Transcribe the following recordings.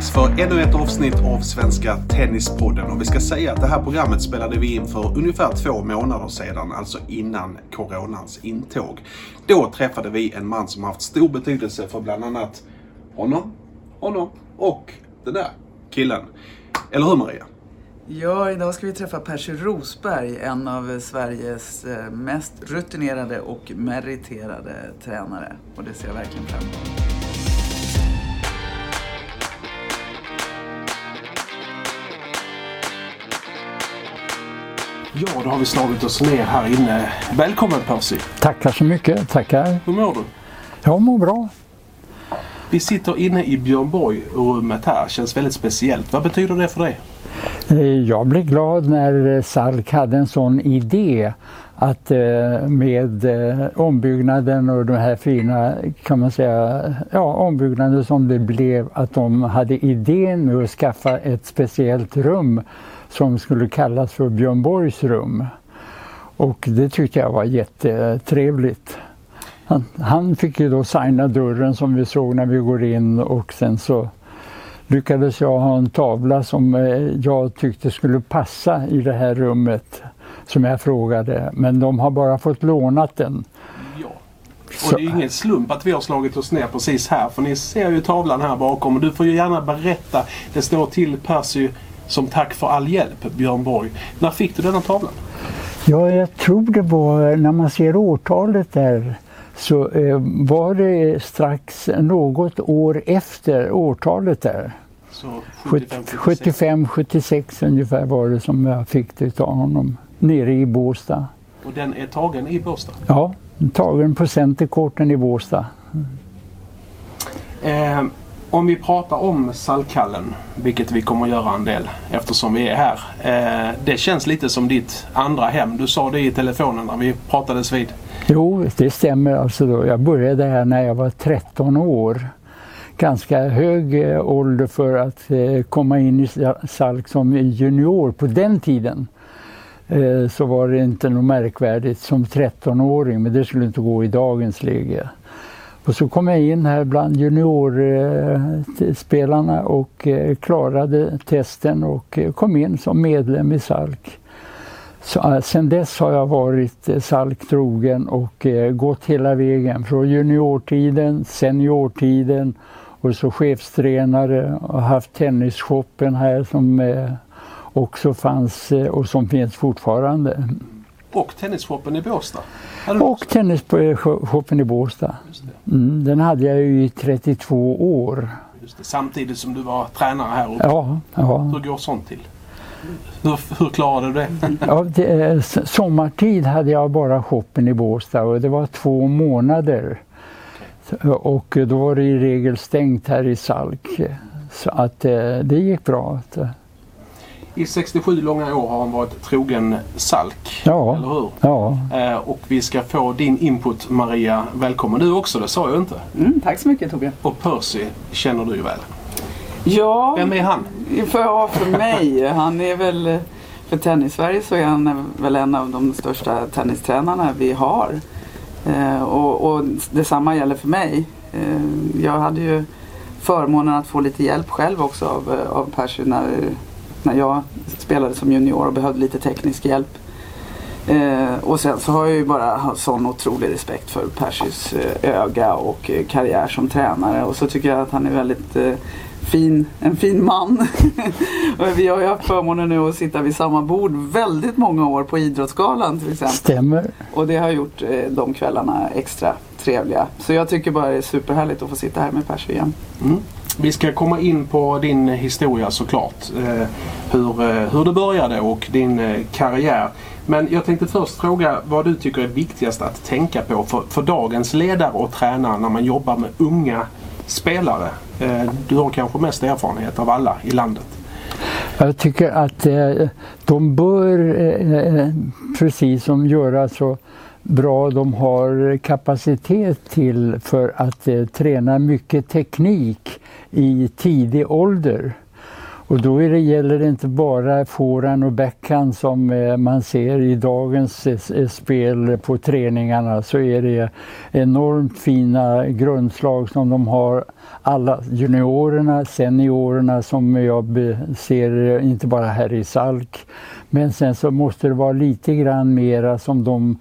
Dags för ännu ett avsnitt av Svenska Tennispodden och vi ska säga att det här programmet spelade vi in för ungefär två månader sedan, alltså innan coronans intåg. Då träffade vi en man som haft stor betydelse för bland annat honom, honom och den där killen. Eller hur Maria? Ja, idag ska vi träffa Percy Rosberg, en av Sveriges eh, mest rutinerade och meriterade tränare. Och det ser jag verkligen fram emot. Ja, då har vi slagit oss ner här inne. Välkommen Percy! Tackar så mycket, tackar. Hur mår du? Jag mår bra. Vi sitter inne i Björn Borg-rummet här. Känns väldigt speciellt. Vad betyder det för dig? Eh, Jag blev glad när Salk hade en sån idé att eh, med eh, ombyggnaden och de här fina, kan man säga, ja ombyggnaden som det blev, att de hade idén med att skaffa ett speciellt rum som skulle kallas för Björn Borgs rum. Och det tyckte jag var jättetrevligt. Han, han fick ju då signa dörren som vi såg när vi går in och sen så lyckades jag ha en tavla som eh, jag tyckte skulle passa i det här rummet som jag frågade. Men de har bara fått lånat den. Ja. Och det är ingen slump att vi har slagit oss ner precis här. För ni ser ju tavlan här bakom. Och du får ju gärna berätta. Det står till Percy som tack för all hjälp, Björn Borg. När fick du denna tavlan? Ja, jag tror det var när man ser årtalet där så eh, var det strax något år efter årtalet där. Så 75, 76. 75-76 ungefär var det som jag fick det av honom nere i Båstad. Och den är tagen i Båstad. Ja, tagen på Centerkorten i Båstad. Eh, om vi pratar om Salkallen, vilket vi kommer att göra en del eftersom vi är här. Eh, det känns lite som ditt andra hem. Du sa det i telefonen när vi pratades vid. Jo, det stämmer. Alltså då. Jag började här när jag var 13 år. Ganska hög eh, ålder för att eh, komma in i Salk som junior på den tiden. Eh, så var det inte något märkvärdigt som 13-åring, men det skulle inte gå i dagens läge. Och så kom jag in här bland juniorspelarna eh, och eh, klarade testen och kom in som medlem i Salk. Så, sen dess har jag varit Salk trogen och gått hela vägen från juniortiden, seniortiden och så chefstränare och haft tennisshoppen här som också fanns eh, och som finns fortfarande. Och tennisshoppen i Båstad. Och också? tennisshoppen i Båstad. Mm, den hade jag ju i 32 år. Samtidigt som du var tränare här uppe. Ja, ja. Hur går sånt till? Hur, hur klarade du det? Ja, det, eh, sommartid hade jag bara shoppen i Båstad och det var två månader. Så- Och då var det i regel stängt här i Salk. Så att eh, det gick bra. I 67 långa år har han varit trogen Salk. Ja. Eller hur? Ja, Eh, och vi ska få din input Maria. Välkommen du också, det sa jag inte. Mm, tack så mycket Torbjörn. Och Percy känner du ju väl. Ja, Vem är han? för, ja, för mig, han är väl, för Tennissverige så är han väl en av de största tennistränarna vi har. Eh, och, och detsamma gäller för mig. Eh, jag hade ju förmånen att få lite hjälp själv också av, eh, av Percy när, när jag spelade som junior och behövde lite teknisk hjälp. Eh, och sen så har jag ju bara sån otrolig respekt för Percys eh, öga och eh, karriär som tränare. Och så tycker jag att han är väldigt eh, fin, en fin man. vi har ju haft förmånen nu att sitta vid samma bord väldigt många år på Idrottsgalan till exempel. stämmer. Och det har gjort eh, de kvällarna extra trevliga. Så jag tycker bara det är superhärligt att få sitta här med Percy igen. Mm. Vi ska komma in på din historia såklart. Eh, hur, eh, hur det började och din eh, karriär. Men jag tänkte först fråga vad du tycker är viktigast att tänka på för, för dagens ledare och tränare när man jobbar med unga spelare. Eh, du har kanske mest erfarenhet av alla i landet. Jag tycker att eh, de bör, eh, eh precis som göra så bra de har kapacitet till för att eh, träna mycket teknik i tidig ålder. Och då är det, gäller det inte bara forehand och backhand som eh, man ser i dagens eh, eh, spel på träningarna så är det enormt fina grundslag som de har alla juniorerna, seniorerna som jag ser eh, inte bara här i Salk. Men sen så måste det vara lite grann mera som de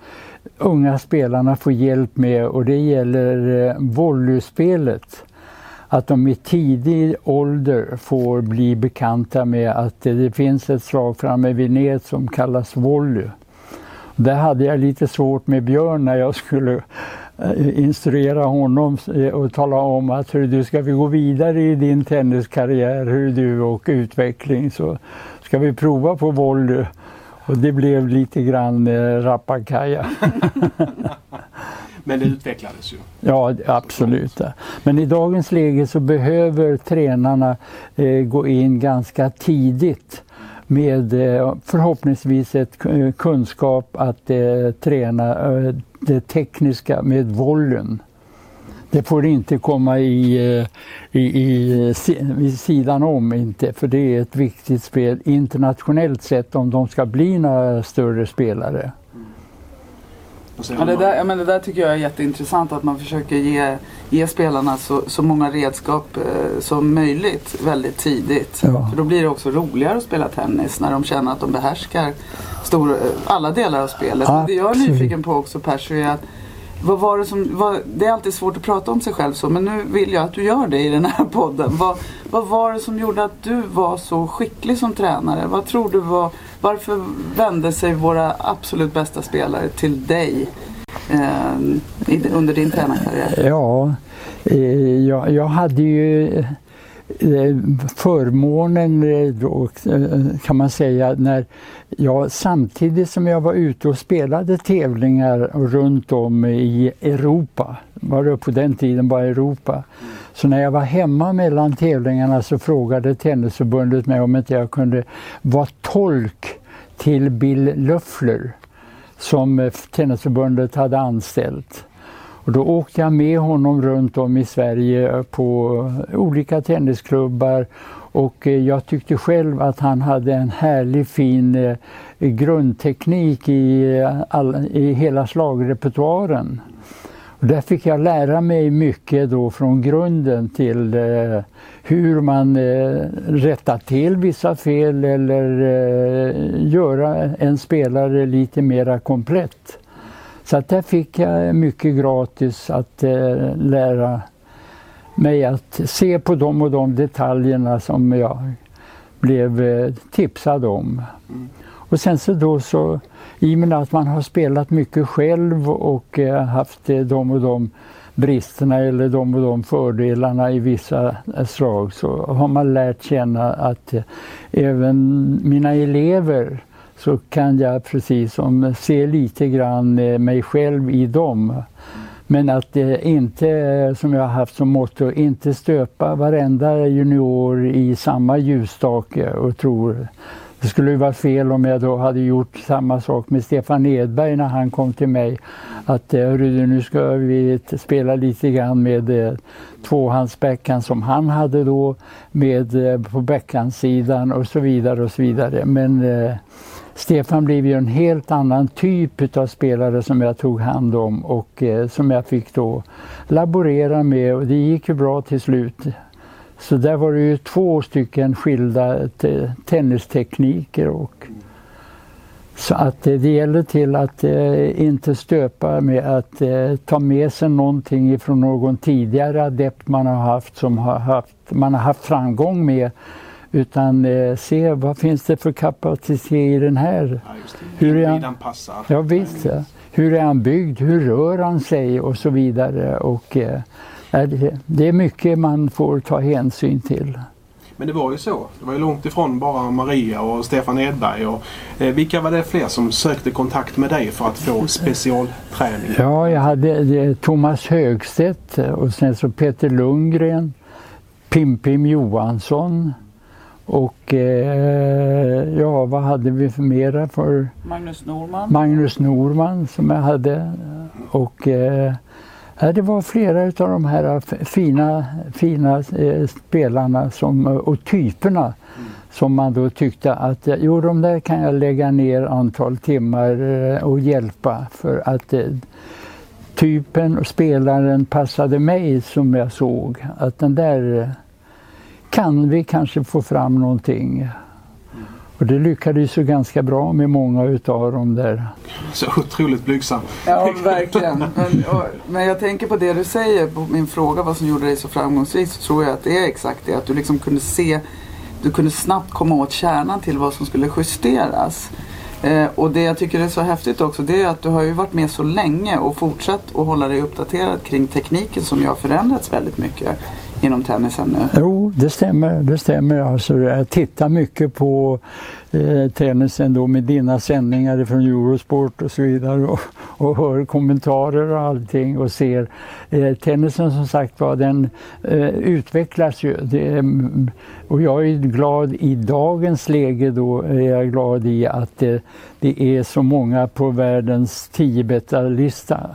unga spelarna får hjälp med och det gäller eh, volleyspelet att de i tidig ålder får bli bekanta med att det finns ett slag framme vid nät som kallas volley. Där hade jag lite svårt med Björn när jag skulle eh, instruera honom eh, och tala om att hur du ska vi gå vidare i din tenniskarriär hur du och utveckling så ska vi prova på volley. Och det blev lite grann eh, rappakalja. Men det utvecklades ju. Ja, absolut. Men i dagens läge så behöver tränarna eh, gå in ganska tidigt med eh, förhoppningsvis ett kunskap att eh, träna eh, det tekniska med vollen. Det får inte komma i, eh, i, i, i sidan om, inte, för det är ett viktigt spel internationellt sett om de ska bli några större spelare. Ja, det, där, ja, men det där tycker jag är jätteintressant att man försöker ge, ge spelarna så, så många redskap eh, som möjligt väldigt tidigt. Ja. För då blir det också roligare att spela tennis när de känner att de behärskar stor, alla delar av spelet. Absolut. Det jag är nyfiken på också Percy är att vad var det som, vad, det är alltid svårt att prata om sig själv så men nu vill jag att du gör det i den här podden. Vad, vad var det som gjorde att du var så skicklig som tränare? Vad tror du var, varför vände sig våra absolut bästa spelare till dig eh, i, under din tränarkarriär? Ja, eh, jag, jag hade ju Eh, förmånen eh, då, eh, kan man säga när Ja, samtidigt som jag var ute och spelade tävlingar runt om i Europa, var det på den tiden bara Europa. Så när jag var hemma mellan tävlingarna så frågade Tennisförbundet mig om inte jag kunde vara tolk till Bill Löffler som Tennisförbundet hade anställt. Och då åkte jag med honom runt om i Sverige på olika tennisklubbar och eh, jag tyckte själv att han hade en härlig fin eh, grundteknik i, eh, all, i hela slagrepertoaren. Och där fick jag lära mig mycket då från grunden till eh, hur man eh, rättar till vissa fel eller eh, göra en spelare lite mera komplett. Så att där fick jag mycket gratis att eh, lära mig att se på de och de detaljerna som jag blev eh, tipsad om. Mm. Och sen så då så, i och med att man har spelat mycket själv och eh, haft eh, de och de bristerna eller de och de fördelarna i vissa slag så har man lärt känna att även mina elever så kan jag precis som se lite grann mig själv i dem. Men att eh, inte, eh, som jag har haft som motto, inte stöpa varenda junior i samma ljusstake och tror det skulle ju vara fel om jag då hade gjort samma sak med Stefan Edberg när han kom till mig. Att eh, hörru, nu ska vi spela lite grann med eh, tvåhandsbackhand som han hade då med eh, på backhandsidan och så vidare och så vidare. Men eh, Stefan blev ju en helt annan typ av spelare som jag tog hand om och eh, som jag fick då laborera med och det gick ju bra till slut. Så där var det ju två stycken skilda eh, tennistekniker och så att eh, det gäller till att eh, inte stöpa med att eh, ta med sig någonting ifrån någon tidigare adept man har haft som har haft, man har haft framgång med utan eh, se vad finns det för kapacitet i den här. Ja, Hur är han, passar. Ja, visst, ja. Hur är han byggd? Hur rör han sig? Och så vidare. Och, eh, det är mycket man får ta hänsyn till. Men det var ju så. Det var ju långt ifrån bara Maria och Stefan Edberg. Och, eh, vilka var det fler som sökte kontakt med dig för att få specialträning? Ja, jag hade eh, Thomas Högstedt och sen så Peter Lundgren, Pim-Pim Johansson, och eh, ja, vad hade vi för mera för? Magnus Norman. Magnus Norman som jag hade. Och eh, det var flera av de här fina, fina eh, spelarna som, och typerna mm. som man då tyckte att jo, de där kan jag lägga ner antal timmar och hjälpa för att typen och spelaren passade mig som jag såg. Att den där kan vi kanske få fram någonting. Och det lyckades ju ganska bra med många utav dem där. Så otroligt blygsam. Ja, verkligen. Men, och, men jag tänker på det du säger på min fråga vad som gjorde dig så framgångsrik så tror jag att det är exakt det. Att du liksom kunde se, du kunde snabbt komma åt kärnan till vad som skulle justeras. Eh, och det jag tycker är så häftigt också det är att du har ju varit med så länge och fortsatt att hålla dig uppdaterad kring tekniken som ju har förändrats väldigt mycket inom tennisen nu. Jo, det stämmer. Det stämmer. Alltså, jag tittar mycket på eh, tennisen då med dina sändningar från Eurosport och så vidare och, och hör kommentarer och allting och ser. Eh, tennisen som sagt var, den eh, utvecklas ju. Det, och jag är glad i dagens läge då är jag glad i att det, det är så många på världens 10-bästa-lista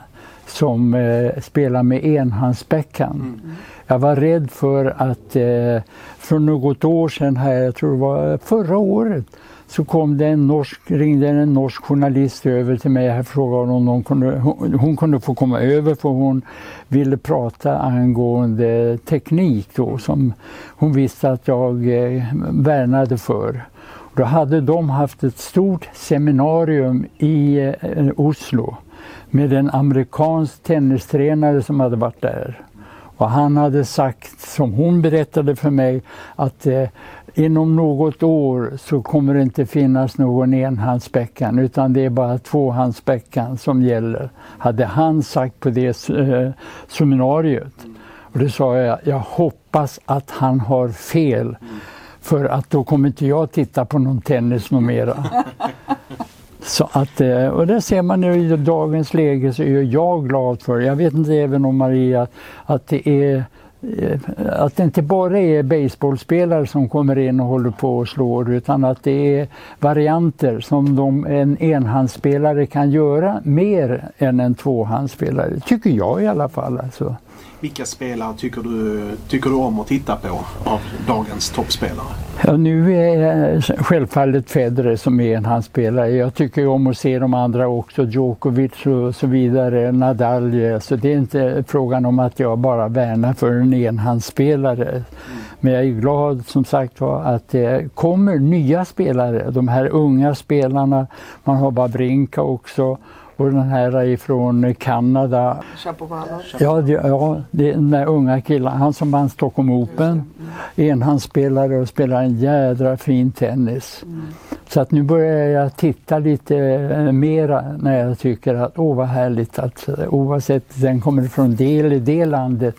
som eh, spelar med enhandsbäckhand. Mm. Jag var rädd för att eh, för något år sedan, här, jag tror det var förra året, så kom det en norsk, ringde en norsk journalist över till mig och frågade om hon kunde, hon, hon, kunde få komma över för hon ville prata angående teknik då som hon visste att jag eh, värnade för. Då hade de haft ett stort seminarium i eh, Oslo med en amerikansk tennistränare som hade varit där. Och han hade sagt, som hon berättade för mig, att eh, inom något år så kommer det inte finnas någon enhandsbäckan utan det är bara tvåhandsbäckan som gäller. Hade han sagt på det eh, seminariet. Och då sa jag, jag hoppas att han har fel. För att då kommer inte jag titta på någon tennis mera. Så att, eh, och det ser man nu i dagens läge så är jag glad för, jag vet inte även om Maria, att det är eh, att det inte bara är baseballspelare som kommer in och håller på och slår utan att det är varianter som de, en enhandsspelare kan göra mer än en tvåhandsspelare. Tycker jag i alla fall. Alltså. Vilka spelare tycker du, tycker du om att titta på av dagens toppspelare? Ja, nu är eh, självfallet Federer som är en hans spelare. Jag tycker om att se de andra också, Djokovic och så vidare, Nadal. Så det är inte frågan om att jag bara värnar för en enhandsspelare. Mm. Men jag är glad som sagt var att det kommer nya spelare, de här unga spelarna. Man har Babrinka också och den här ifrån Kanada. Ja, det, ja, det är den där unga killen, han som vann Stockholm Open. Mm. Enhandsspelare och spelar en jädra fin tennis. Mm. Så att nu börjar jag titta lite eh, mera när jag tycker att åh vad härligt att oavsett den kommer från det eller det landet.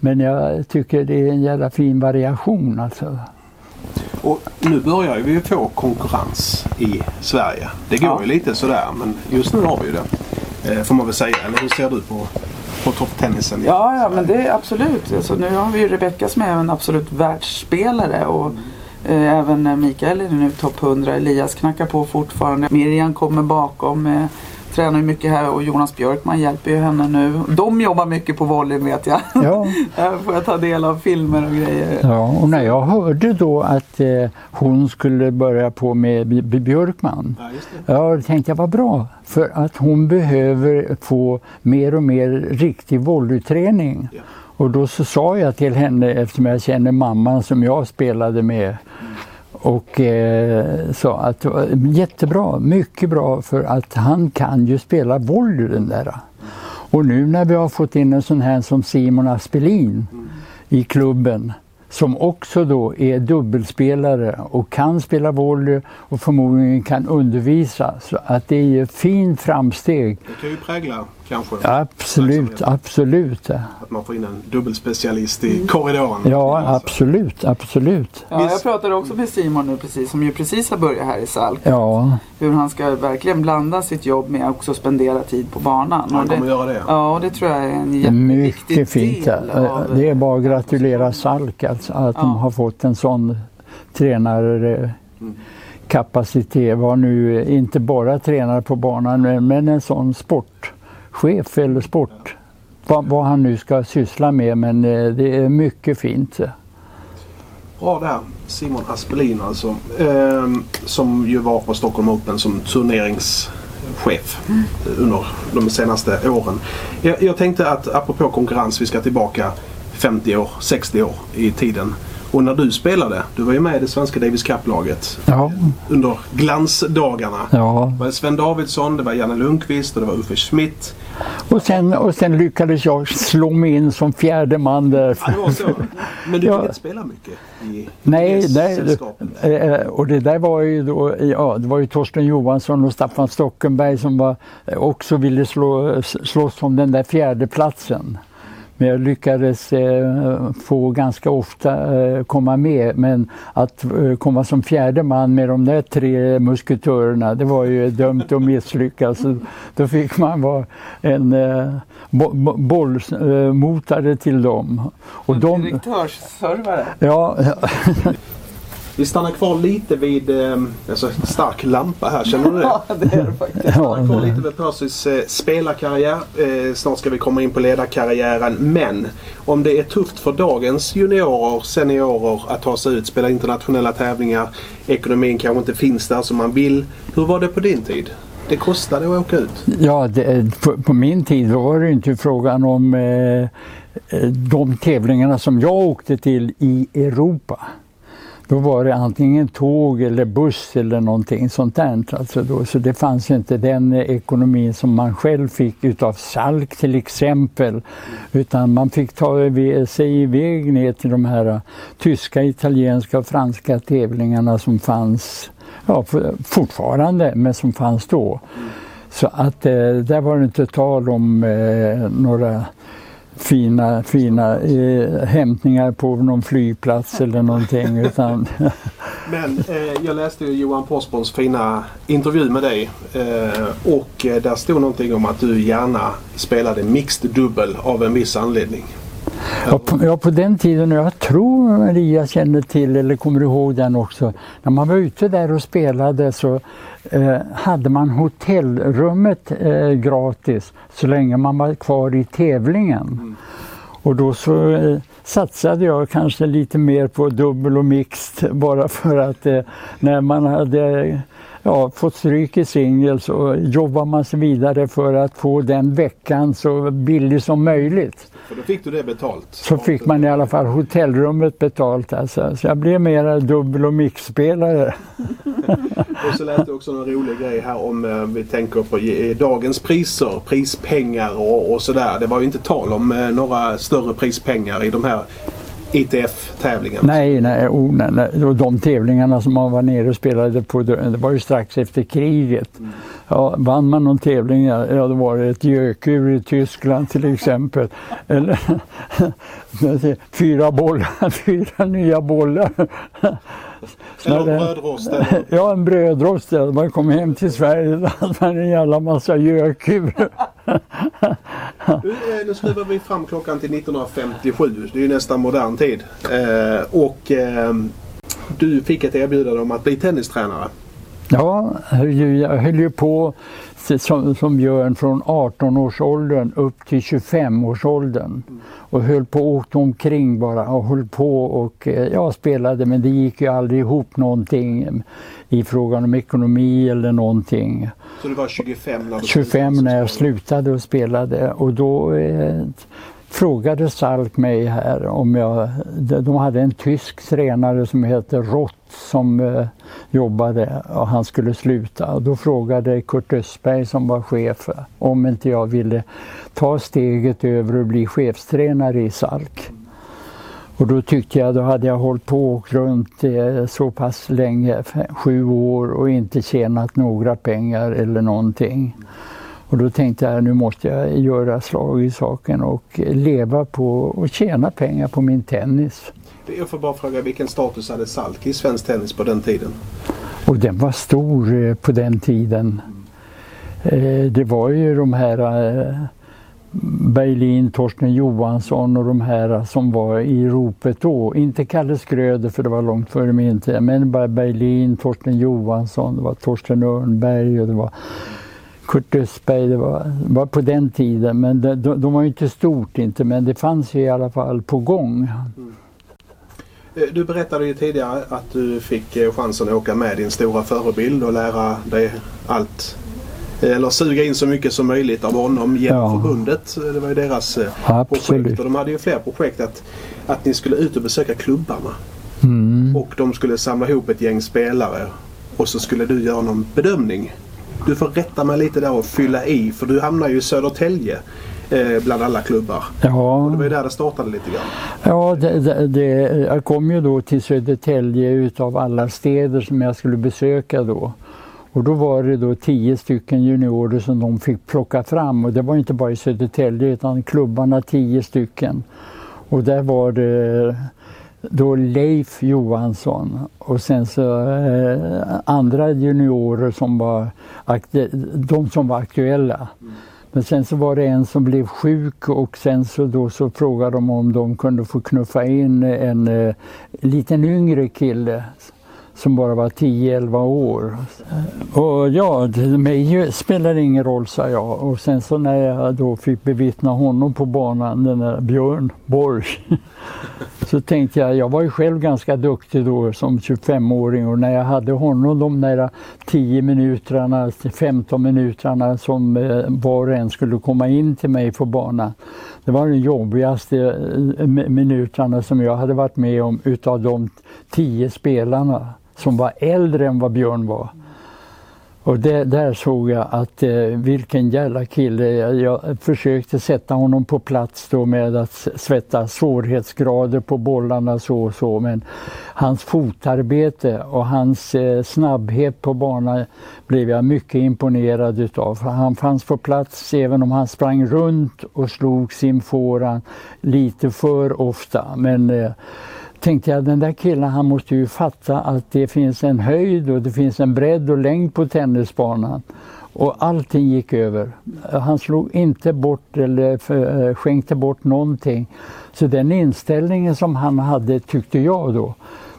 Men jag tycker det är en jävla fin variation alltså. Och nu börjar vi få konkurrens i Sverige. Det går ja. ju lite sådär men just nu har vi ju det. Eh, får man väl säga. Eller hur ser du på, på topptennisen? Ja, ja men det är absolut. Alltså, nu har vi ju Rebecka som är en absolut världsspelare. Och, mm. eh, även Mikael är nu topp 100. Elias knackar på fortfarande. Miriam kommer bakom. Tränar ju mycket här och Jonas Björkman hjälper ju henne nu. De jobbar mycket på volleyn vet jag. Ja. Där får jag ta del av filmer och grejer. Ja, och när jag hörde då att eh, hon skulle börja på med B Björkman. Ja, just det. ja, tänkte jag var bra. För att hon behöver få mer och mer riktig volleyträning. Ja. Och då så sa jag till henne, eftersom jag känner mamman som jag spelade med, mm och eh, sa att det var jättebra, mycket bra för att han kan ju spela volley den där. Och nu när vi har fått in en sån här som Simon Aspelin i klubben som också då är dubbelspelare och kan spela volley och förmodligen kan undervisa. Så att det är ju fint framsteg. Det kan ju prägla kanske? Absolut, absolut. Att man får in en dubbelspecialist i korridoren? Ja, absolut, absolut. Ja, jag pratade också med Simon nu precis, som ju precis har börjat här i Salk. Ja. Hur han ska verkligen blanda sitt jobb med att också spendera tid på banan. Han kommer det, göra det? Ja, det tror jag är en jätteviktig Mycket fint. Del av, det är bara att gratulera Salk alltså, att ja. de har fått en sån tränare mm kapacitet, var nu inte bara tränare på banan men en sån sport chef eller sport. Vad, vad han nu ska syssla med men eh, det är mycket fint. Bra där. Simon Aspelin alltså. Eh, som ju var på Stockholm Open som turneringschef mm. under de senaste åren. Jag, jag tänkte att apropå konkurrens, vi ska tillbaka 50 år, 60 år i tiden. Och när du spelade, du var ju med i det svenska Davis Cup-laget ja. under glansdagarna. Ja. Det var Sven Davidsson, det var Janne Lundqvist och det var Uffe Schmidt. Och sen, och sen lyckades jag slå mig in som fjärde man där. Ja, det var så. Men du ja. fick inte spela mycket i Nej, nej det, och det där var ju då, ja, det var ju Torsten Johansson och Staffan Stockenberg som var, också ville slå, slåss om den där fjärde platsen. Men jag lyckades eh, få ganska ofta eh, komma med. Men att eh, komma som fjärde man med de där tre musketörerna, det var ju dömt att misslyckas. Då fick man vara en eh, bo bollmotare till dem. Och de, Direktörsservare? Ja. Vi stannar kvar lite vid, eh, alltså stark lampa här, känner du det? Ja, det är det faktiskt. Vi stannar kvar lite vid Percys eh, spelarkarriär. Eh, snart ska vi komma in på ledarkarriären. Men om det är tufft för dagens juniorer, seniorer att ta sig ut, spela internationella tävlingar. Ekonomin kanske inte finns där som man vill. Hur var det på din tid? Det kostade att åka ut? Ja, det, på, på, min tid var det inte frågan om eh, eh, de tävlingarna som jag åkte till i Europa. Då var det antingen tåg eller buss eller någonting sånt där. Alltså då, så det fanns inte den eh, ekonomin som man själv fick utav Salk till exempel. Utan man fick ta sig iväg ner till de här eh, tyska, italienska och franska tävlingarna som fanns ja, fortfarande, men som fanns då. Så att eh, där var det inte tal om eh, några fina, fina eh, hämtningar på någon flygplats eller någonting. Utan Men eh, jag läste Johan Porsbons fina intervju med dig eh, och eh, där stod någonting om att du gärna spelade mixed dubbel av en viss anledning. Ja på, ja, på den tiden, och jag tror Maria känner till eller kommer ihåg den också, när man var ute där och spelade så eh, hade man hotellrummet eh, gratis så länge man var kvar i tävlingen. Mm. Och då så eh, satsade jag kanske lite mer på dubbel och mixed bara för att eh, när man hade ja, fått stryk i singel så jobbar man sig vidare för att få den veckan så billig som möjligt. För då fick du det betalt? Så fick man i alla fall hotellrummet betalt. Alltså. Så jag blev mera dubbel och mixspelare. och så lät det också en rolig grej här om eh, vi tänker på dagens priser, prispengar och, och sådär. Det var ju inte tal om eh, några större prispengar i de här ITF-tävlingarna? Nej, nej, oh, nej, nej. De tävlingarna som man var nere och spelade på, det var ju strax efter kriget. Mm. Ja, vann man någon tävling, ja då var det ett gökur i Tyskland till exempel. Eller fyra bollar, fyra nya bollar. Eller en brödrost? Ja, en brödrost. Man kom hem till Sverige och hade man en jävla massa gökur. nu skruvar vi fram klockan till 1957. Det är ju nästan modern tid. Eh, och eh, du fick ett erbjudande om att bli tennistränare. Ja, jag höll ju på som, som Björn från 18-årsåldern upp till 25-årsåldern. Och höll på och åkte omkring bara och höll på och eh, ja, spelade men det gick ju aldrig ihop någonting i frågan om ekonomi eller någonting. Så du var 25 när du 25 när jag slutade och spelade och då eh, frågade Salk mig här om jag, de hade en tysk tränare som heter Rott som eh, jobbade och han skulle sluta. Och då frågade Kurt Östberg som var chef om inte jag ville ta steget över och bli chefstränare i Salk. Och då tyckte jag, då hade jag hållit på och åkt runt eh, så pass länge, sju år och inte tjänat några pengar eller någonting. Och då tänkte jag nu måste jag göra slag i saken och leva på och tjäna pengar på min tennis. Jag får bara fråga, vilken status hade Salk i svensk tennis på den tiden? Och den var stor eh, på den tiden. Mm. Det var ju de här eh, Berlin, Torsten Johansson och de här som var i ropet då. Inte Kalle Skröder för det var långt före min tid, men bara Berlin, Torsten Johansson, det var Torsten Örnberg och det var Kurt Östberg, det var, var på den tiden, men de, de, var ju inte stort inte, men det fanns ju i alla fall på gång. Mm. Eh, du berättade ju tidigare att du fick eh, chansen att åka med din stora förebild och lära dig allt. Eller suga in så mycket som möjligt av honom genom ja. förbundet. Det var ju deras Absolut. projekt. Och de hade ju fler projekt att, att ni skulle ut och besöka klubbarna. Mm. Och de skulle samla ihop ett gäng spelare. Och så skulle du göra någon bedömning. Du får rätta mig lite där och fylla i för du hamnar ju i Södertälje eh, bland alla klubbar. Ja. Och det var ju där det startade lite grann. Ja, det, det, det, jag kom ju då till Södertälje utav alla städer som jag skulle besöka då. Och då var det då tio stycken juniorer som de fick plocka fram och det var inte bara i Södertälje utan klubbarna tio stycken. Och där var det då Leif Johansson och sen så eh, andra juniorer som var, de som var aktuella. Men sen så var det en som blev sjuk och sen så då så frågade de om de kunde få knuffa in en en liten yngre kille som bara var 10-11 år. Och ja, mig spelar ingen roll, sa jag. Och sen så när jag då fick bevittna honom på banan, den där Björn Borg, så tänkte jag, jag var ju själv ganska duktig då som 25-åring och när jag hade honom de där 10 minuterna, 15 minuterna som eh, var och en skulle komma in till mig på banan. Det var de jobbigaste eh, minuterna som jag hade varit med om utav de 10 spelarna som var äldre än vad Björn var. Och det, där såg jag att eh, vilken jävla kille. Jag, jag, försökte sätta honom på plats då med att svätta svårighetsgrader på bollarna så och så. Men hans fotarbete och hans eh, snabbhet på banan blev jag mycket imponerad utav. Han fanns på plats även om han sprang runt och slog sin fåran lite för ofta. Men eh, tänkte jag den där killen han måste ju fatta att det finns en höjd och det finns en bredd och längd på tennisbanan. Och allting gick över. Han slog inte bort eller eh, skänkte bort någonting. Så den inställningen som han hade tyckte jag då,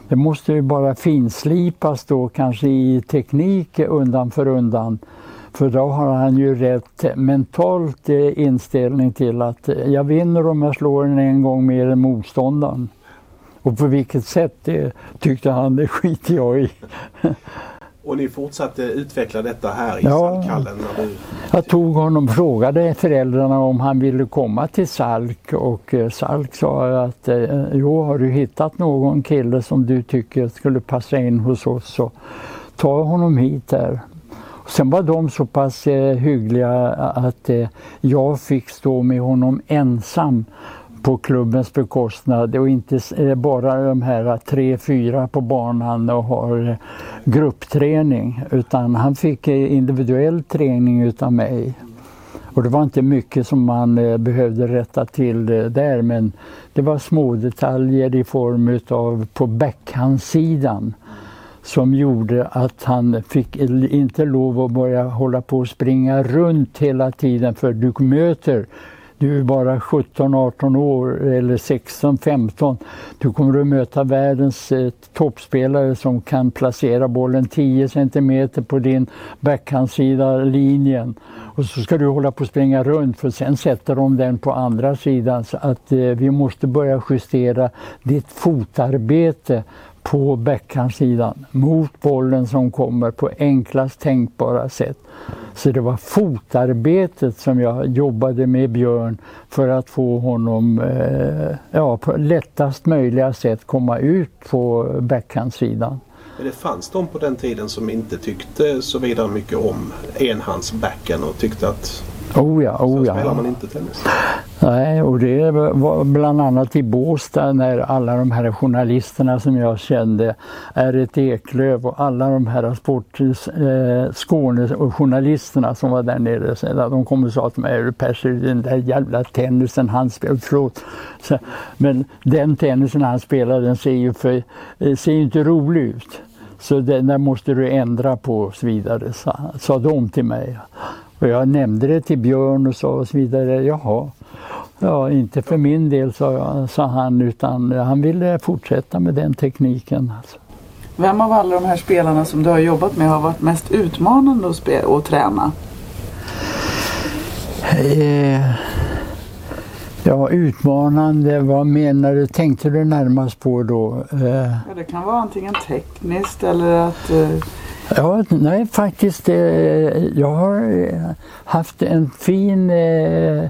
det måste ju bara finslipas då kanske i teknik undan för undan. För då har han ju rätt mentalt eh, inställning till att eh, jag vinner om jag slår den en gång mer än motståndaren. Och på vilket sätt det tyckte han, det skiter jag i. Och ni fortsatte utveckla detta här i ja, Salkallen? Du... Jag tog honom och frågade föräldrarna om han ville komma till Salk och eh, Salk sa att eh, jo, har du hittat någon kille som du tycker skulle passa in hos oss så ta honom hit där. Sen var de så pass eh, hyggliga att jag fick stå med honom ensam på klubbens bekostnad och inte bara de här tre, fyra på banan och har gruppträning utan han fick individuell träning utav mig. Och det var inte mycket som man eh, behövde rätta till där men det var små detaljer i form utav på backhandsidan som gjorde att han fick inte lov att börja hålla på och springa runt hela tiden för du möter du är bara 17-18 år eller 16-15. Du kommer att möta världens eh, toppspelare som kan placera bollen 10 cm på din backhandsida linjen. Och så ska du hålla på att springa runt för sen sätter de den på andra sidan. Så att eh, vi måste börja justera ditt fotarbete på backhandsidan mot bollen som kommer på enklast tänkbara sätt. Så det var fotarbetet som jag jobbade med Björn för att få honom eh, ja, på lättast möjliga sätt komma ut på backhandsidan. Men det fanns de på den tiden som inte tyckte så vidare mycket om enhandsbacken och tyckte att Oh ja, oh så spelar man inte tennis. Nej, och det var bland annat i Båstad när alla de här journalisterna som jag kände, R1 Eklöf och alla de här sport, eh, Skåne och journalisterna som var där nere, så de kom och sa till mig, Percy, den där jävla tennisen han spelar, förlåt. Så, men den tennisen han spelar den ser ju för, eh, ser inte rolig ut. Så den där måste du ändra på och så vidare, sa, sa de till mig. Och jag nämnde det till Björn och så, och så vidare. Jaha, ja, inte för min del sa, sa han utan han ville fortsätta med den tekniken. Alltså. Vem av alla de här spelarna som du har jobbat med har varit mest utmanande att, spela, att träna? Eh, Ja, utmanande, vad menar du? Tänkte du närmast på då? Eh... Ja, det kan vara antingen tekniskt eller att eh... Ja, nej faktiskt. Eh, jag har eh, haft en fin eh,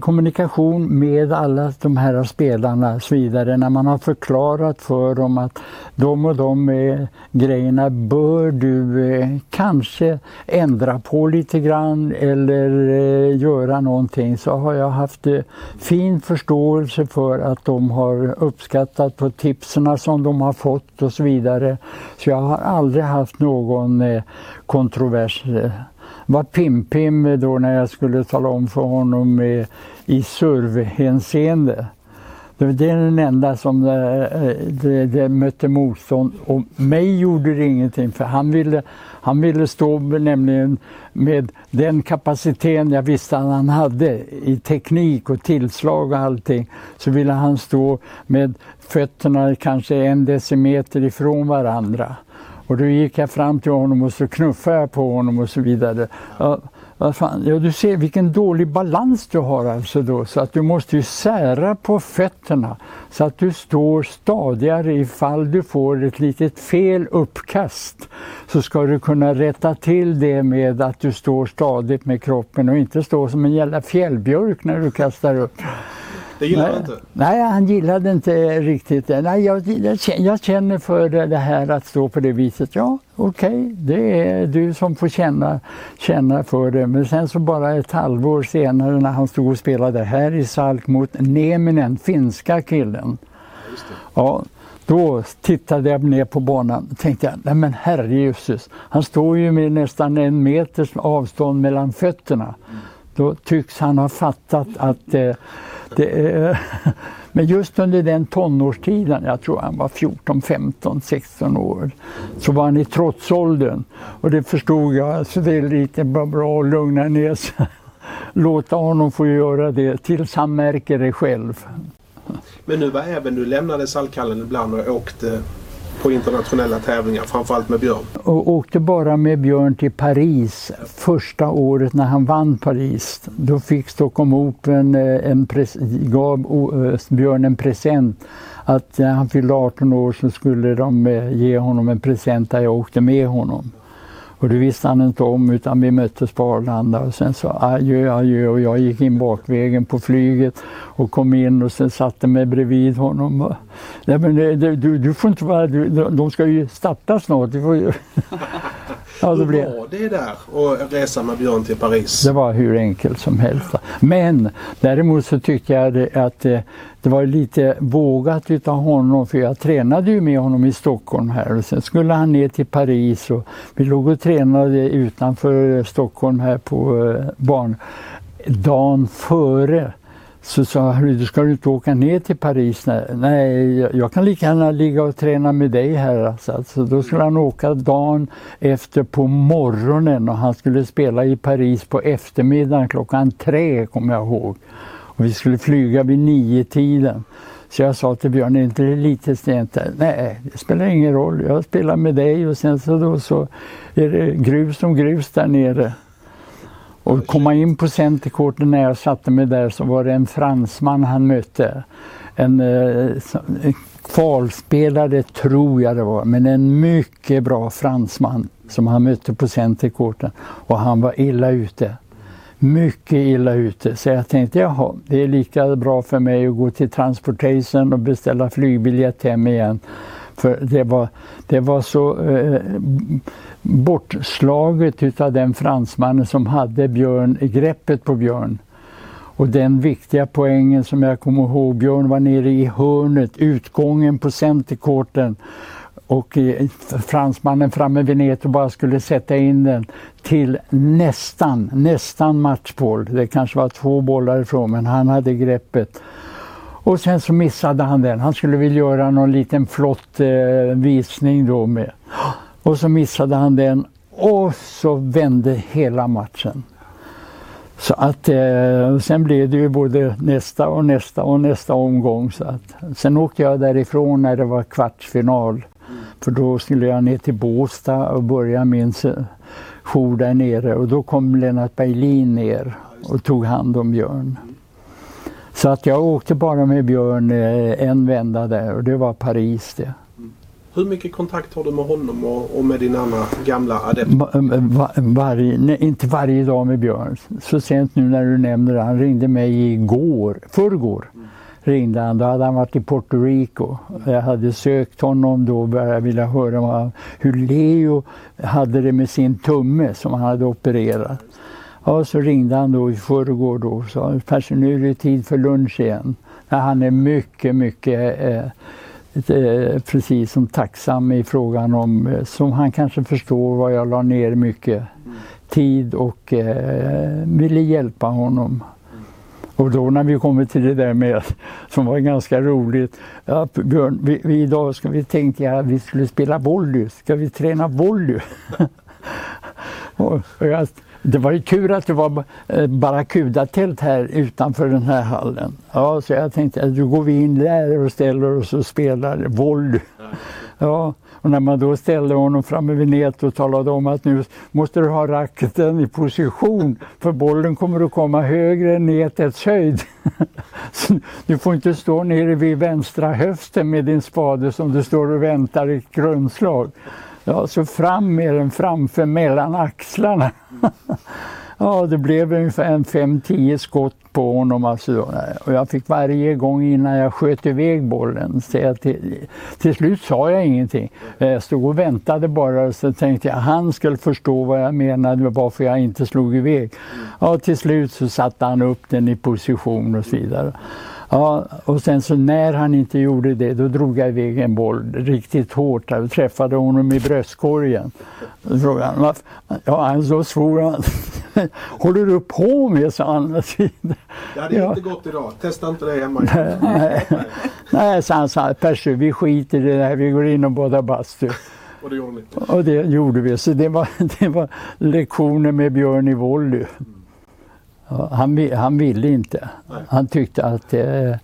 kommunikation med alla de här spelarna och så vidare. När man har förklarat för dem att de och de eh, grejerna bör du eh, kanske ändra på lite grann eller eh, göra någonting så har jag haft eh, fin förståelse för att de har uppskattat på tipsen som de har fått och så vidare. Så jag har aldrig haft någon eh, kontrovers eh, eh, var Pim-Pim då när jag skulle tala om för honom i, i servhänseende. Det är den enda som det, det, det, mötte motstånd och mig gjorde det ingenting för han ville, han ville stå nämligen med den kapaciteten jag visste att han hade i teknik och tillslag och allting så ville han stå med fötterna kanske en decimeter ifrån varandra. Och då gick jag fram till honom och så knuffade jag på honom och så vidare. Ja, vad fan? Ja, du ser vilken dålig balans du har alltså då, så att du måste ju sära på fötterna så att du står stadigare ifall du får ett litet fel uppkast. Så ska du kunna rätta till det med att du står stadigt med kroppen och inte stå som en jävla fjällbjörk när du kastar upp. Det gillar han inte? Nej, han gillade inte riktigt det. Nej, jag, jag känner för det här att stå på det viset. Ja, okej, okay, det är du som får känna, känna för det. Men sen så bara ett halvår senare när han stod och spelade här i Salk mot Neminen, finska killen. Ja, då tittade jag ner på banan och tänkte jag, nej men herrejösses, han står ju med nästan en meters avstånd mellan fötterna. Mm. Då tycks han ha fattat att eh, är, men just under den tonårstiden, jag tror han var 14, 15, 16 år, så var han i trotsåldern. Och det förstod jag, så det är lite bra att lugna ner sig. Låta honom få göra det tills han märker det själv. Men nu var även du lämnade Saltkallen ibland och åkte på internationella tävlingar, framförallt med Björn. Och åkte bara med Björn till Paris första året när han vann Paris. Då fick Stockholm Open eh, en gav eh, Björn en present att när han fyllde 18 år så skulle de ge honom en present där jag åkte med honom. Och det visste han inte om utan vi möttes på Arlanda och sen sa adjö, adjö och jag gick in bakvägen på flyget och kom in och sen satte mig bredvid honom. Nej, men du, du får inte vara, du, de ska ju starta snart. Ja, det blev... var det där att resa med Björn till Paris? Det var hur enkelt som helst. Men däremot så tyckte jag att eh, det var lite vågat utav honom för jag tränade ju med honom i Stockholm här och sen skulle han ner till Paris och vi låg och tränade utanför Stockholm här på eh, barn. Dagen före så sa han, du ska du inte åka ner till Paris? Nej, jag kan lika gärna ligga och träna med dig här. Alltså. Så då skulle han åka dagen efter på morgonen och han skulle spela i Paris på eftermiddagen klockan tre kommer jag ihåg. Och vi skulle flyga vid nio tiden. Så jag sa till Björn, är inte det lite sent? Nej, det spelar ingen roll. Jag spelar med dig och sen så, då så är det grus som grus där nere. Och komma in på centerkorten när jag satte mig där så var det en fransman han mötte. En, eh, en kvalspelare tror jag det var, men en mycket bra fransman som han mötte på centerkorten. Och han var illa ute mycket illa ute. Så jag tänkte, jaha, det är lika bra för mig att gå till Transportation och beställa flygbiljett hem igen. För det var, det var så eh, bortslaget utav den fransmannen som hade Björn, greppet på Björn. Och den viktiga poängen som jag kommer ihåg, Björn var nere i hörnet, utgången på centerkorten och eh, fransmannen framme vid nätet och bara skulle sätta in den till nästan, nästan matchboll. Det kanske var två bollar ifrån men han hade greppet. Och sen så missade han den. Han skulle vilja göra någon liten flott eh, visning då med. Och så missade han den och så vände hela matchen. Så att eh, sen blev det ju både nästa och nästa och nästa omgång. Så att, sen åkte jag därifrån när det var kvartsfinal. För då skulle jag ner till Båstad och börja min jour där nere och då kom Lennart Berlin ner och tog hand om Björn. Så att jag åkte bara med Björn eh, en vända där och det var Paris det. Hur mycket kontakt har du med honom och, och med din andra gamla adept? Var, eh, eh, varje, nej, inte varje dag med Björn. Så sent nu när du nämner det. Han ringde mig igår, förrgår. Mm. Ringde han. Då hade han varit i Puerto Rico. Jag hade sökt honom då och började vilja höra vad, hur Leo hade det med sin tumme som han hade opererat. Ja, så ringde han då i förrgår då och sa nu är det tid för lunch igen. Han är mycket, mycket eh, Eh, precis som tacksam i frågan om, eh, som han kanske förstår vad jag la ner mycket tid och eh, ville hjälpa honom. Och då när vi kommer till det där med, som var ganska roligt, ja, Björn, vi, vi, idag ska vi tänka att vi skulle spela volley, ska vi träna volley? och, och jag det var ju tur att det var eh, barracudatält här utanför den här hallen. Ja, så jag tänkte att då går vi in där och ställer oss och spelar volley. Ja, och när man då ställde honom framme vid nät och talade om att nu måste du ha racketen i position för bollen kommer att komma högre än nätets höjd. du får inte stå nere vid vänstra höften med din spade som du står och väntar i ett grundslag. Ja, så fram med den framför mellan axlarna. ja, det blev ungefär en 5-10 skott på honom. Alltså. Och jag fick varje gång innan jag sköt iväg bollen säga till, till slut sa jag ingenting. Jag stod och väntade bara och så tänkte jag han skulle förstå vad jag menade med varför jag inte slog iväg. Ja, till slut så satte han upp den i position och så vidare. Ja, och sen så när han inte gjorde det, då drog jag iväg en boll riktigt hårt. Jag träffade honom i bröstkorgen. Då frågade han, ja, han så svor han. Håller du på med, sa han. Det hade ja. inte gått idag. Testa inte det hemma. nej, nej. nej, så han sa, Percy, vi skiter i det här, vi går in och badar bastu. Och det gjorde ni? Och det gjorde vi. Så det var, det var lektioner med Björn i volley. Mm. Han, han ville inte. Han tyckte att det,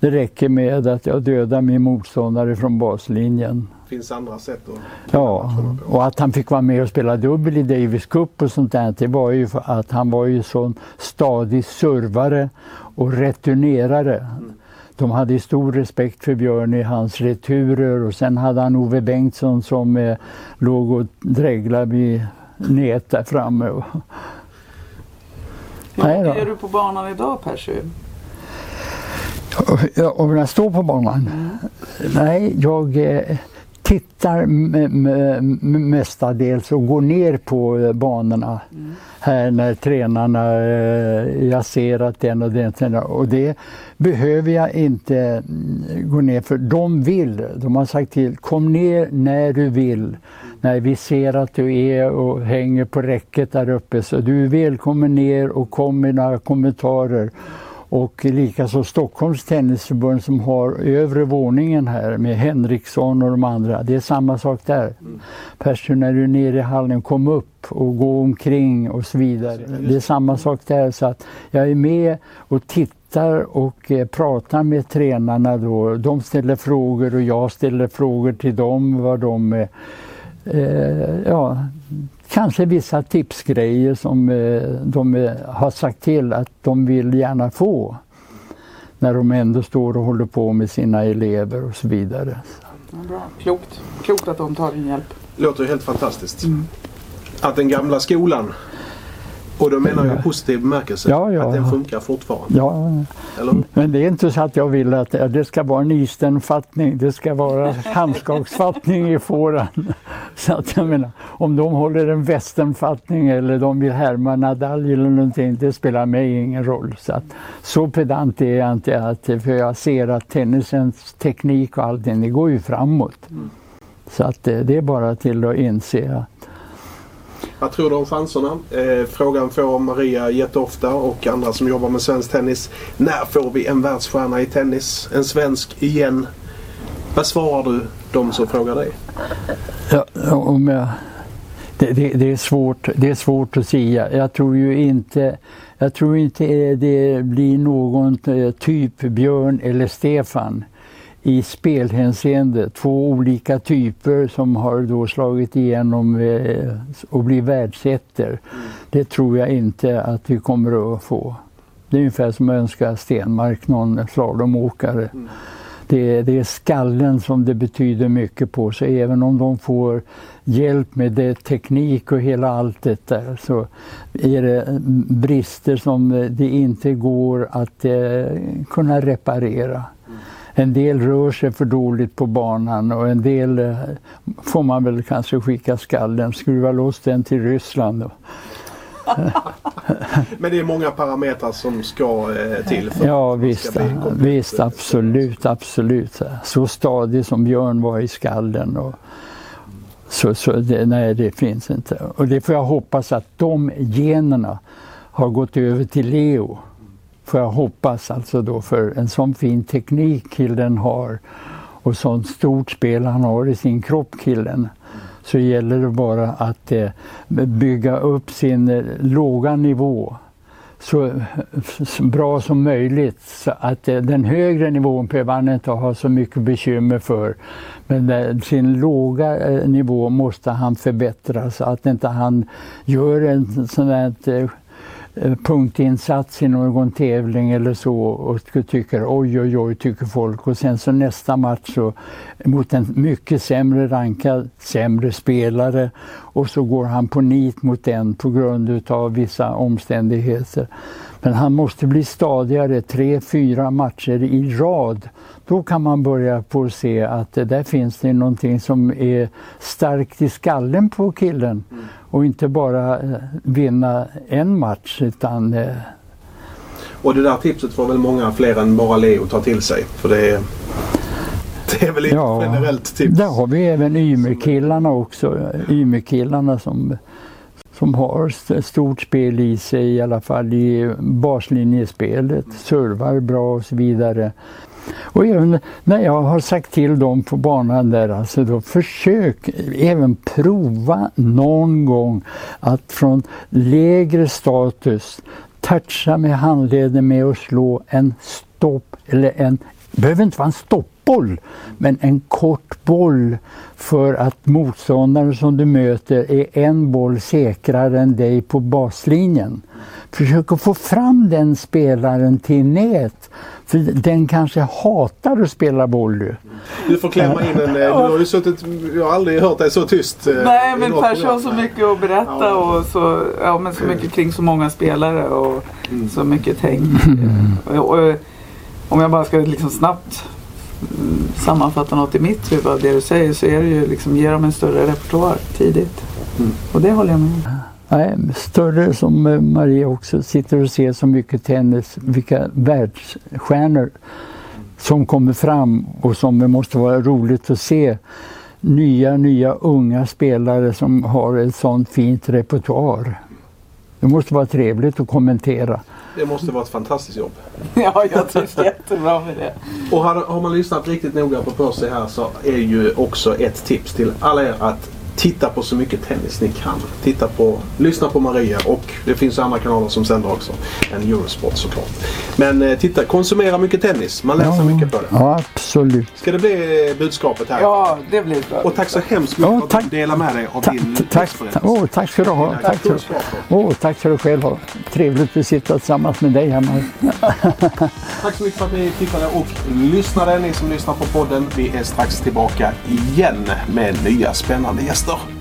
det räcker med att jag dödar min motståndare från baslinjen. Det finns andra sätt att Ja, och att han fick vara med och spela dubbel i Davis Cup och sånt där, det var ju för att han var ju sån stadig servare och returnerare. Mm. De hade stor respekt för Björn i hans returer och sen hade han Ove Bengtsson som eh, låg och dreglade vid nät där framme. Hur är du på banan idag Percy? Om jag står på banan? Mm. Nej, jag eh, tittar mestadels och går ner på eh, banorna mm. här när tränarna, eh, jag ser att den och den och det behöver jag inte mm, gå ner för de vill, de har sagt till, kom ner när du vill när vi ser att du är och hänger på räcket där uppe så du är välkommen ner och kom med några kommentarer. Och likaså Stockholms tennisförbund som har övre våningen här med Henriksson och de andra. Det är samma sak där. Mm. Percy, när du är nere i hallen, kom upp och gå omkring och så vidare. Det är samma sak där. Så att jag är med och tittar och eh, pratar med tränarna då. De ställer frågor och jag ställer frågor till dem vad de eh, eh, ja, kanske vissa tipsgrejer som eh, de eh, har sagt till att de vill gärna få när de ändå står och håller på med sina elever och så vidare. Ja, bra. Klokt. Klokt att de tar din hjälp. Låter helt fantastiskt. Mm. Att den gamla skolan och då menar jag positiv bemärkelse? Ja, ja. Att den funkar fortfarande? Ja, Eller? men det är inte så att jag vill att det ska vara en istenfattning. Det ska vara handskaksfattning i fåran. Så att jag menar, om de håller en västernfattning eller de vill härma Nadal eller någonting, det spelar mig ingen roll. Så, att, så pedant är jag inte, att, för jag ser att tennisens teknik och allting, det går ju framåt. Mm. Så att det, det är bara till att inse att vad tror du om chanserna? Eh, frågan får Maria jätteofta och andra som jobbar med svensk tennis. När får vi en världsstjärna i tennis? En svensk igen? Vad svarar du de som frågar dig? Ja, om jag, det, det, det, är svårt, det är svårt att säga. Jag tror ju inte, jag tror inte det blir någon eh, typ Björn eller Stefan i spelhänseende. Två olika typer som har då slagit igenom och blivit världsettor. Mm. Det tror jag inte att vi kommer att få. Det är ungefär som att önska Stenmark någon slalomåkare. Mm. Det, det, är skallen som det betyder mycket på. Så även om de får hjälp med det, teknik och hela allt det där så är det brister som det inte går att eh, kunna reparera. En del rör sig för dåligt på banan och en del eh, får man väl kanske skicka skallen, skruva loss den till Ryssland. Men det är många parametrar som ska eh, till för Ja visst, ska bli visst absolut, absolut. Så stadig som Björn var i skallen. Och, så, så det, nej, det finns inte. Och det får jag hoppas att de generna har gått över till Leo. Får jag hoppas alltså då, för en sån fin teknik killen har och sånt stort spel han har i sin kropp killen så gäller det bara att eh, bygga upp sin eh, låga nivå så, så, bra som möjligt. Så att eh, den högre nivån behöver han inte ha så mycket bekymmer för. Men eh, sin låga eh, nivå måste han förbättra så att inte han gör en sån här eh, Eh, punktinsats i någon tävling eller så och tycker oj oj oj tycker folk och sen så nästa match så mot en mycket sämre rankad, sämre spelare och så går han på nit mot den på grund utav vissa omständigheter. Men han måste bli stadigare, tre, fyra matcher i rad. Då kan man börja på att se att där finns det någonting som är starkt i skallen på killen. Mm. Och inte bara eh, vinna en match utan eh... och det där tipset får väl många fler än bara Leo ta till sig. För det är, det är väl ja, ett generellt tips. Där har vi även Ymerkillarna också. Ymerkillarna som som har stort spel i sig, i alla fall i baslinjespelet, servar bra och så vidare. Och även när jag har sagt till dem på banan där, alltså då försök även prova någon gång att från lägre status toucha med handleden med att slå en stopp eller en, behöver inte vara en stoppboll, men en kort boll för att motståndaren som du möter är en boll säkrare än dig på baslinjen. Försök att få fram den spelaren till nät. För den kanske hatar att spela boll du. Du får klämma in en... Du har ju suttit... Jag har aldrig hört dig så tyst. Eh, Nej men Persson har så mycket att berätta och så, ja, men så mycket kring så många spelare och mm. så mycket tänk. Mm. Och, och, om jag bara ska liksom snabbt sammanfatta något i mitt huvud av det du säger så är det ju liksom ge dem en större repertoar tidigt. Mm. Och det håller jag med om. Nej, större som eh, Maria också sitter och ser så mycket tennis, vilka världsstjärnor som kommer fram och som det måste vara roligt att se. Nya, nya unga spelare som har ett sånt fint repertoar. Det måste vara trevligt att kommentera. Det måste vara ett fantastiskt jobb. ja, jag trivs jättebra med det. Och har, har man lyssnat riktigt noga på Percy här så är ju också ett tips till alla er att titta på så mycket tennis ni kan. Titta på, lyssna på Maria och det finns andra kanaler som sänder också än Eurosport såklart. Men eh, titta, konsumera mycket tennis. Man lär sig ja, mycket på det. Ja, absolut. Ska det bli eh, budskapet här? Ja, det blir bra. Och tack så hemskt mycket ja, för att du delade med dig av ta, din tack, oh, tack ska du ha. Tack ska, oh, tack ska du själv ha. Trevligt att sitta tillsammans med dig hemma. tack så mycket för att ni tittade och lyssnade. Ni som lyssnar på podden. Vi är strax tillbaka igen med nya spännande gäster. 走。